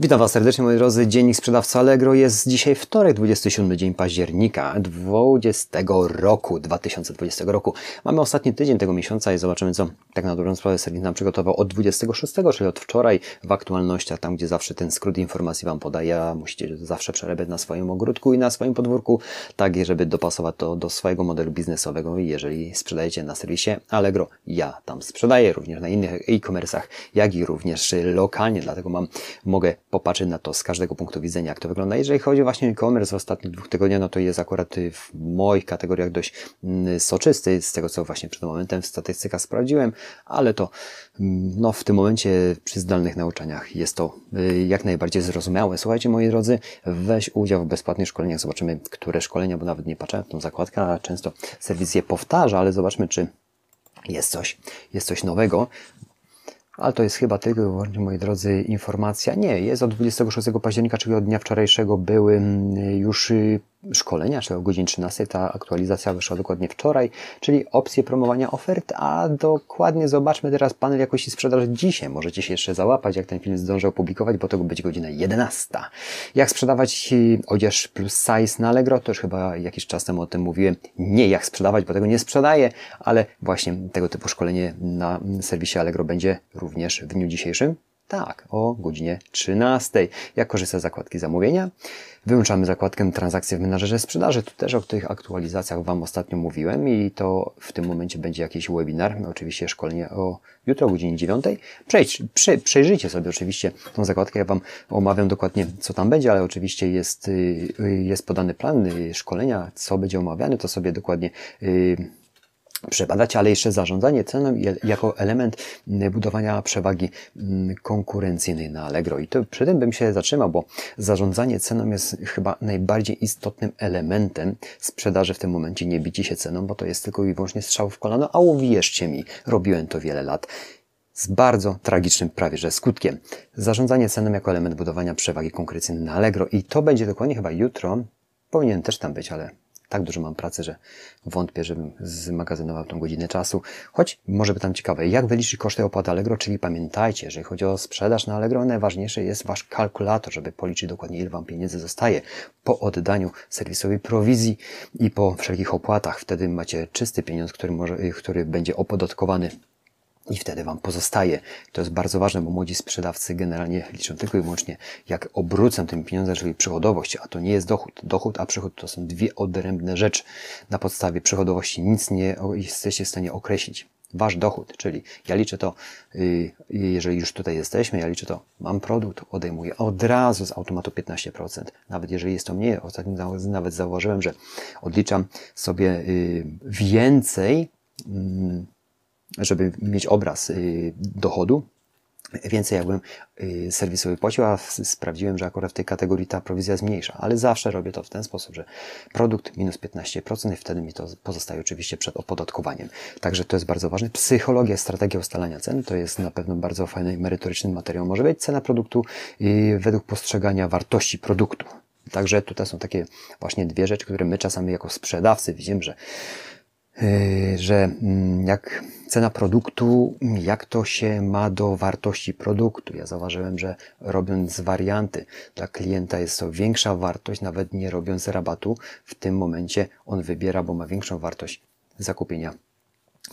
Witam Was serdecznie moi drodzy. Dziennik sprzedawca Allegro jest dzisiaj wtorek, 27 dzień października 20 roku, 2020 roku. Mamy ostatni tydzień tego miesiąca i zobaczymy co tak na dobrą sprawę serwis nam przygotował od 26, czyli od wczoraj w aktualnościach, tam gdzie zawsze ten skrót informacji Wam podaję. Musicie zawsze przerabiać na swoim ogródku i na swoim podwórku, tak żeby dopasować to do swojego modelu biznesowego. Jeżeli sprzedajecie na serwisie Allegro, ja tam sprzedaję również na innych e-commerce'ach, jak i również lokalnie, dlatego mam, mogę popatrzeć na to z każdego punktu widzenia, jak to wygląda. Jeżeli chodzi właśnie o e-commerce w ostatnich dwóch tygodniach, no to jest akurat w moich kategoriach dość mm, soczysty, z tego co właśnie przed momentem w statystykach sprawdziłem, ale to mm, no, w tym momencie przy zdalnych nauczaniach jest to y, jak najbardziej zrozumiałe. Słuchajcie, moi drodzy, weź udział w bezpłatnych szkoleniach, zobaczymy, które szkolenia, bo nawet nie patrzyłem w tą zakładkę, a często serwis je powtarza, ale zobaczmy, czy jest coś, jest coś nowego. Ale to jest chyba tylko moi drodzy, informacja. Nie, jest od 26 października, czyli od dnia wczorajszego były mm, już y, szkolenia, czyli o godzinie 13. Ta aktualizacja wyszła dokładnie wczoraj, czyli opcje promowania ofert, a dokładnie zobaczmy teraz panel jakości sprzedaży dzisiaj. Możecie się jeszcze załapać, jak ten film zdążę opublikować, bo to będzie godzina 11. Jak sprzedawać y, odzież plus size na Allegro, to już chyba jakiś czas temu o tym mówiłem. Nie jak sprzedawać, bo tego nie sprzedaję, ale właśnie tego typu szkolenie na serwisie Allegro będzie również w dniu dzisiejszym. Tak, o godzinie 13. Jak korzystać z zakładki zamówienia? Wyłączamy zakładkę transakcje w menadżerze sprzedaży. Tu też o tych aktualizacjach Wam ostatnio mówiłem i to w tym momencie będzie jakiś webinar, oczywiście szkolenie o jutro o godzinie 9. Przejdź, prze, przejrzyjcie sobie oczywiście tą zakładkę. Ja Wam omawiam dokładnie, co tam będzie, ale oczywiście jest, y, jest podany plan y, szkolenia, co będzie omawiane, to sobie dokładnie y, przebadać, ale jeszcze zarządzanie ceną jako element budowania przewagi konkurencyjnej na Allegro. I to przy tym bym się zatrzymał, bo zarządzanie ceną jest chyba najbardziej istotnym elementem sprzedaży w tym momencie. Nie bicie się ceną, bo to jest tylko i wyłącznie strzał w kolano, a uwierzcie mi, robiłem to wiele lat z bardzo tragicznym prawie że skutkiem. Zarządzanie ceną jako element budowania przewagi konkurencyjnej na Allegro i to będzie dokładnie chyba jutro. Powinien też tam być, ale tak dużo mam pracy, że wątpię, żebym zmagazynował tą godzinę czasu. Choć może by tam ciekawe, jak wyliczyć koszty opłat Allegro, czyli pamiętajcie, jeżeli chodzi o sprzedaż na Allegro, najważniejszy jest Wasz kalkulator, żeby policzyć dokładnie, ile Wam pieniędzy zostaje po oddaniu serwisowej prowizji i po wszelkich opłatach. Wtedy macie czysty pieniądz, który, może, który będzie opodatkowany i wtedy Wam pozostaje. To jest bardzo ważne, bo młodzi sprzedawcy generalnie liczą tylko i wyłącznie, jak obrócę tym pieniądze, czyli przychodowość, a to nie jest dochód. Dochód a przychód to są dwie odrębne rzeczy. Na podstawie przychodowości nic nie jesteście w stanie określić. Wasz dochód, czyli ja liczę to, y, jeżeli już tutaj jesteśmy, ja liczę to, mam produkt, odejmuję od razu z automatu 15%. Nawet jeżeli jest to mniej, ostatnio nawet zauważyłem, że odliczam sobie y, więcej, mm, żeby mieć obraz y, dochodu, więcej jakbym y, serwisowy płacił, a sprawdziłem, że akurat w tej kategorii ta prowizja jest mniejsza, ale zawsze robię to w ten sposób, że produkt minus 15% i wtedy mi to pozostaje oczywiście przed opodatkowaniem. Także to jest bardzo ważne. Psychologia, strategia ustalania cen to jest na pewno bardzo fajny i merytoryczny materiał. Może być cena produktu y, według postrzegania wartości produktu. Także tutaj są takie właśnie dwie rzeczy, które my czasami jako sprzedawcy widzimy, że że mm, jak cena produktu, jak to się ma do wartości produktu. Ja zauważyłem, że robiąc warianty dla klienta jest to większa wartość, nawet nie robiąc rabatu. W tym momencie on wybiera, bo ma większą wartość zakupienia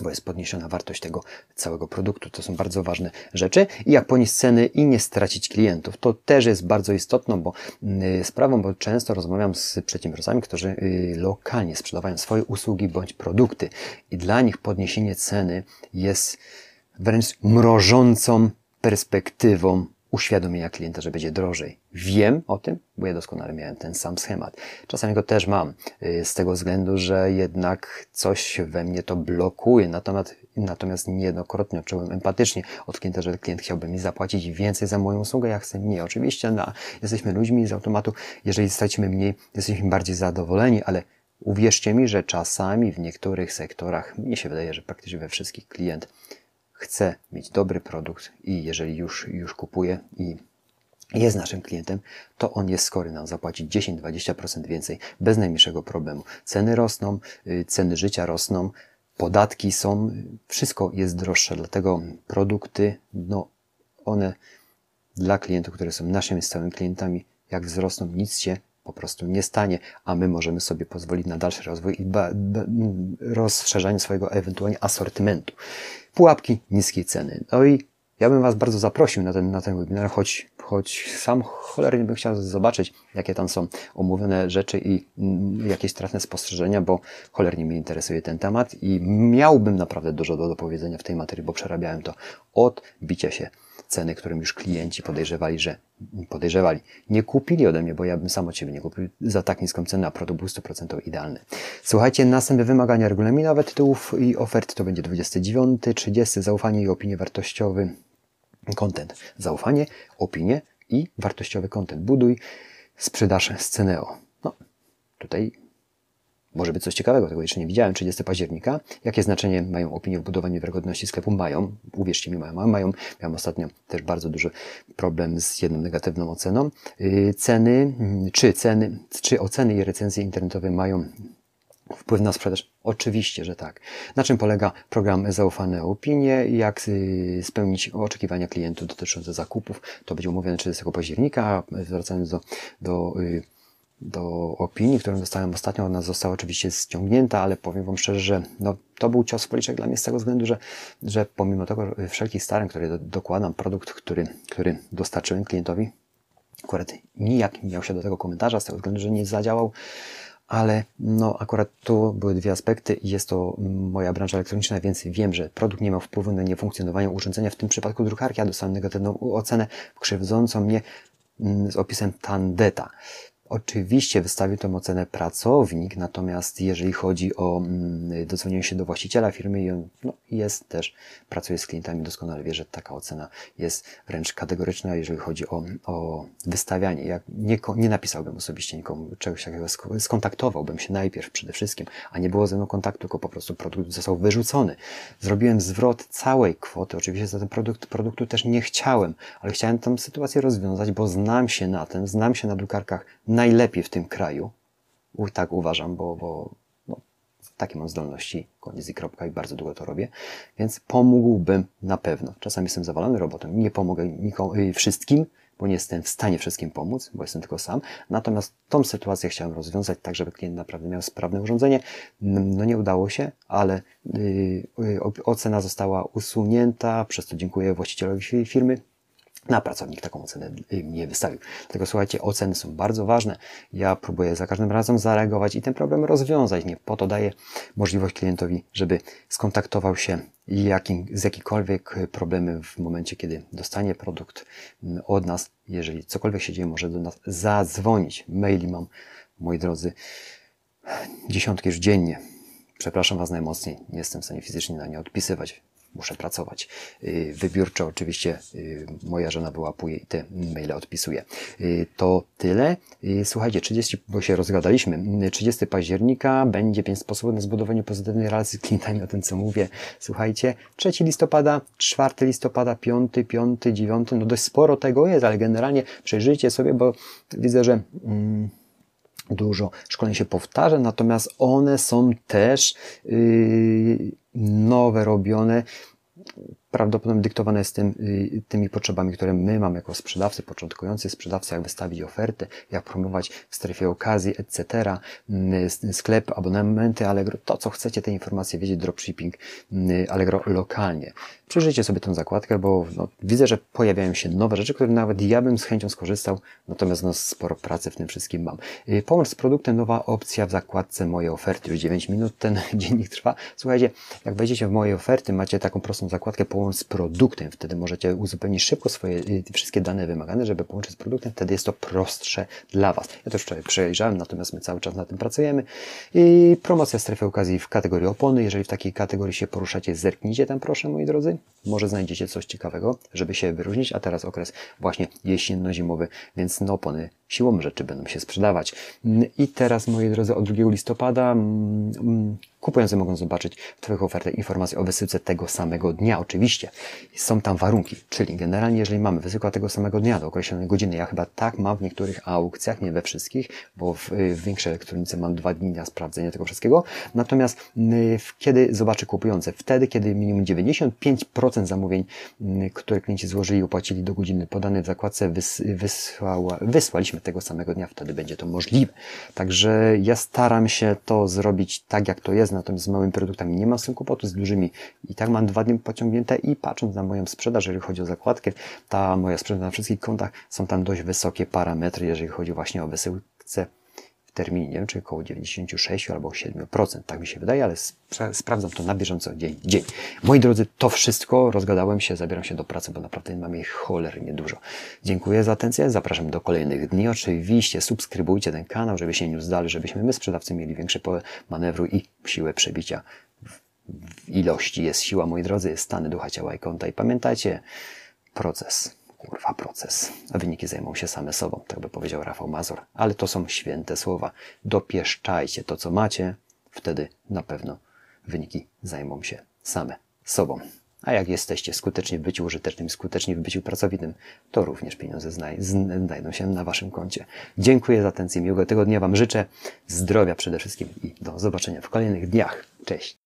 bo jest podniesiona wartość tego całego produktu. To są bardzo ważne rzeczy. I jak ponieść ceny i nie stracić klientów. To też jest bardzo istotną bo, y, sprawą, bo często rozmawiam z przedsiębiorcami, którzy y, lokalnie sprzedawają swoje usługi bądź produkty i dla nich podniesienie ceny jest wręcz mrożącą perspektywą uświadomienia klienta, że będzie drożej. Wiem o tym, bo ja doskonale miałem ten sam schemat. Czasami go też mam, y, z tego względu, że jednak coś we mnie to blokuje. Natomiast, natomiast niejednokrotnie czułem empatycznie od klienta, że klient chciałby mi zapłacić więcej za moją usługę, ja chcę mniej. Oczywiście no, jesteśmy ludźmi z automatu, jeżeli stracimy mniej, jesteśmy bardziej zadowoleni, ale uwierzcie mi, że czasami w niektórych sektorach, mnie się wydaje, że praktycznie we wszystkich klient chce mieć dobry produkt i jeżeli już, już kupuje i jest naszym klientem, to on jest skory nam zapłacić 10-20% więcej bez najmniejszego problemu. Ceny rosną, y, ceny życia rosną, podatki są, wszystko jest droższe, dlatego produkty, no one dla klientów, które są naszymi stałymi klientami, jak wzrosną, nic się po prostu nie stanie, a my możemy sobie pozwolić na dalszy rozwój i rozszerzanie swojego ewentualnie asortymentu. Pułapki niskiej ceny. No i ja bym Was bardzo zaprosił na ten, na ten webinar, choć, choć sam cholernie bym chciał zobaczyć, jakie tam są omówione rzeczy i mm, jakieś trafne spostrzeżenia, bo cholernie mnie interesuje ten temat i miałbym naprawdę dużo do, do powiedzenia w tej materii, bo przerabiałem to od bicia się ceny, którym już klienci podejrzewali, że podejrzewali, nie kupili ode mnie, bo ja bym sam od siebie nie kupił za tak niską cenę, a produkt był 100% idealny. Słuchajcie, następne wymagania regulaminowe tytułów i ofert to będzie 29, 30, zaufanie i opinie wartościowy, content. Zaufanie, opinie i wartościowy content. Buduj sprzedaż z Ceneo. No, tutaj może być coś ciekawego, tego jeszcze nie widziałem. 30 października. Jakie znaczenie mają opinie w budowaniu wiarygodności sklepu? Mają. Uwierzcie mi, mają. mają. Miałem ostatnio też bardzo duży problem z jedną negatywną oceną. Yy, ceny, mm, czy ceny, czy oceny i recenzje internetowe mają wpływ na sprzedaż? Oczywiście, że tak. Na czym polega program Zaufane Opinie? Jak y, spełnić oczekiwania klientów dotyczące zakupów? To będzie omówione 30 października. Zwracając do, do y, do opinii, którą dostałem ostatnio. Ona została oczywiście ściągnięta, ale powiem Wam szczerze, że no, to był cios w policzek dla mnie z tego względu, że, że pomimo tego wszelkich starań, które do, dokładam, produkt, który, który dostarczyłem klientowi, akurat nijak miał się do tego komentarza, z tego względu, że nie zadziałał, ale no akurat tu były dwie aspekty. Jest to moja branża elektroniczna, więc wiem, że produkt nie miał wpływu na niefunkcjonowanie urządzenia. W tym przypadku drukarki ja dostałem negatywną ocenę krzywdzącą mnie mm, z opisem Tandeta. Oczywiście wystawił tę ocenę pracownik, natomiast jeżeli chodzi o mm, dodzwonienie się do właściciela firmy i on no, jest też, pracuje z klientami, doskonale wie, że taka ocena jest wręcz kategoryczna, jeżeli chodzi o, o wystawianie. Ja nie, nie napisałbym osobiście nikomu czegoś takiego, skontaktowałbym się najpierw przede wszystkim, a nie było ze mną kontaktu, tylko po prostu produkt został wyrzucony. Zrobiłem zwrot całej kwoty, oczywiście za ten produkt, produktu też nie chciałem, ale chciałem tę sytuację rozwiązać, bo znam się na tym, znam się na drukarkach najlepiej w tym kraju. Tak uważam, bo, bo no, takie mam zdolności, koniec i kropka i bardzo długo to robię, więc pomógłbym na pewno. Czasami jestem zawalony robotem, nie pomogę nikomu, y, wszystkim, bo nie jestem w stanie wszystkim pomóc, bo jestem tylko sam. Natomiast tą sytuację chciałem rozwiązać tak, żeby klient naprawdę miał sprawne urządzenie. No nie udało się, ale yy, ocena została usunięta, przez to dziękuję właścicielowi firmy, na pracownik taką ocenę nie wystawił. Dlatego słuchajcie, oceny są bardzo ważne. Ja próbuję za każdym razem zareagować i ten problem rozwiązać. Nie po to daję możliwość klientowi, żeby skontaktował się jakim, z jakikolwiek problemy w momencie, kiedy dostanie produkt od nas. Jeżeli cokolwiek się dzieje, może do nas zadzwonić. Maili mam, moi drodzy, dziesiątki już dziennie. Przepraszam Was najmocniej, nie jestem w stanie fizycznie na nie odpisywać muszę pracować. Y, wybiórczo oczywiście y, moja żona wyłapuje i te maile odpisuje. Y, to tyle. Słuchajcie, 30, bo się rozgadaliśmy, 30 października będzie pięć sposobów na zbudowanie pozytywnej relacji z klientami, o tym co mówię. Słuchajcie, 3 listopada, 4 listopada, 5, 5, 9, no dość sporo tego jest, ale generalnie przejrzyjcie sobie, bo widzę, że... Mm, dużo szkoleń się powtarza, natomiast one są też yy, nowe, robione Thank you. Prawdopodobnie dyktowane jest tym, y, tymi potrzebami, które my mamy jako sprzedawcy, początkujący sprzedawcy, jak wystawić oferty, jak promować w strefie okazji, etc., mm, sklep, abonamenty Allegro, to co chcecie, te informacje wiedzieć, dropshipping mm, Allegro lokalnie. Przyjrzyjcie sobie tę zakładkę, bo no, widzę, że pojawiają się nowe rzeczy, które nawet ja bym z chęcią skorzystał, natomiast no, sporo pracy w tym wszystkim mam. Y, Pomoc z produktem, nowa opcja w zakładce moje oferty, już 9 minut ten dziennik trwa. Słuchajcie, jak wejdziecie w moje oferty, macie taką prostą zakładkę z produktem, wtedy możecie uzupełnić szybko swoje y, wszystkie dane wymagane, żeby połączyć z produktem, wtedy jest to prostsze dla Was. Ja to wczoraj przejrzałem, natomiast my cały czas na tym pracujemy. I promocja strefy okazji w kategorii opony. Jeżeli w takiej kategorii się poruszacie, zerknijcie tam proszę, moi drodzy. Może znajdziecie coś ciekawego, żeby się wyróżnić, a teraz okres właśnie jesienno-zimowy, więc no opony siłą rzeczy będą się sprzedawać. I teraz, moi drodzy, od 2 listopada mm, mm, kupujący mogą zobaczyć w Twoich ofertach informacje o wysyłce tego samego dnia. Oczywiście są tam warunki, czyli generalnie, jeżeli mamy wysyłkę tego samego dnia do określonej godziny, ja chyba tak mam w niektórych aukcjach, nie we wszystkich, bo w, w większej elektronice mam dwa dni na sprawdzenie tego wszystkiego. Natomiast y, kiedy zobaczy kupujący? Wtedy, kiedy minimum 95% zamówień, y, które klienci złożyli i opłacili do godziny podanej w zakładce wys, wysłała, wysłaliśmy tego samego dnia, wtedy będzie to możliwe. Także ja staram się to zrobić tak, jak to jest, natomiast z małymi produktami. Nie mam z tym kłopotu, z dużymi. I tak mam dwa dni pociągnięte i patrząc na moją sprzedaż, jeżeli chodzi o zakładkę, ta moja sprzedaż na wszystkich kontach, są tam dość wysokie parametry, jeżeli chodzi właśnie o wysyłce w terminie, nie wiem, czy około 96 albo 7%, tak mi się wydaje, ale spra- sprawdzam to na bieżąco dzień dzień. Moi drodzy, to wszystko, rozgadałem się, zabieram się do pracy, bo naprawdę mam jej cholernie dużo. Dziękuję za atencję, zapraszam do kolejnych dni. Oczywiście subskrybujcie ten kanał, żeby się nie zdali, żebyśmy my sprzedawcy mieli większe pole manewru i siłę przebicia w ilości jest siła, moi drodzy, jest stany ducha, ciała i konta. I pamiętajcie, proces, kurwa proces, wyniki zajmą się same sobą, tak by powiedział Rafał Mazur. Ale to są święte słowa. Dopieszczajcie to, co macie, wtedy na pewno wyniki zajmą się same sobą. A jak jesteście skuteczni w byciu użytecznym, skuteczni w byciu pracowitym, to również pieniądze znaj- zn- znajdą się na Waszym koncie. Dziękuję za atencję, miłego tego dnia Wam życzę, zdrowia przede wszystkim i do zobaczenia w kolejnych dniach. Cześć!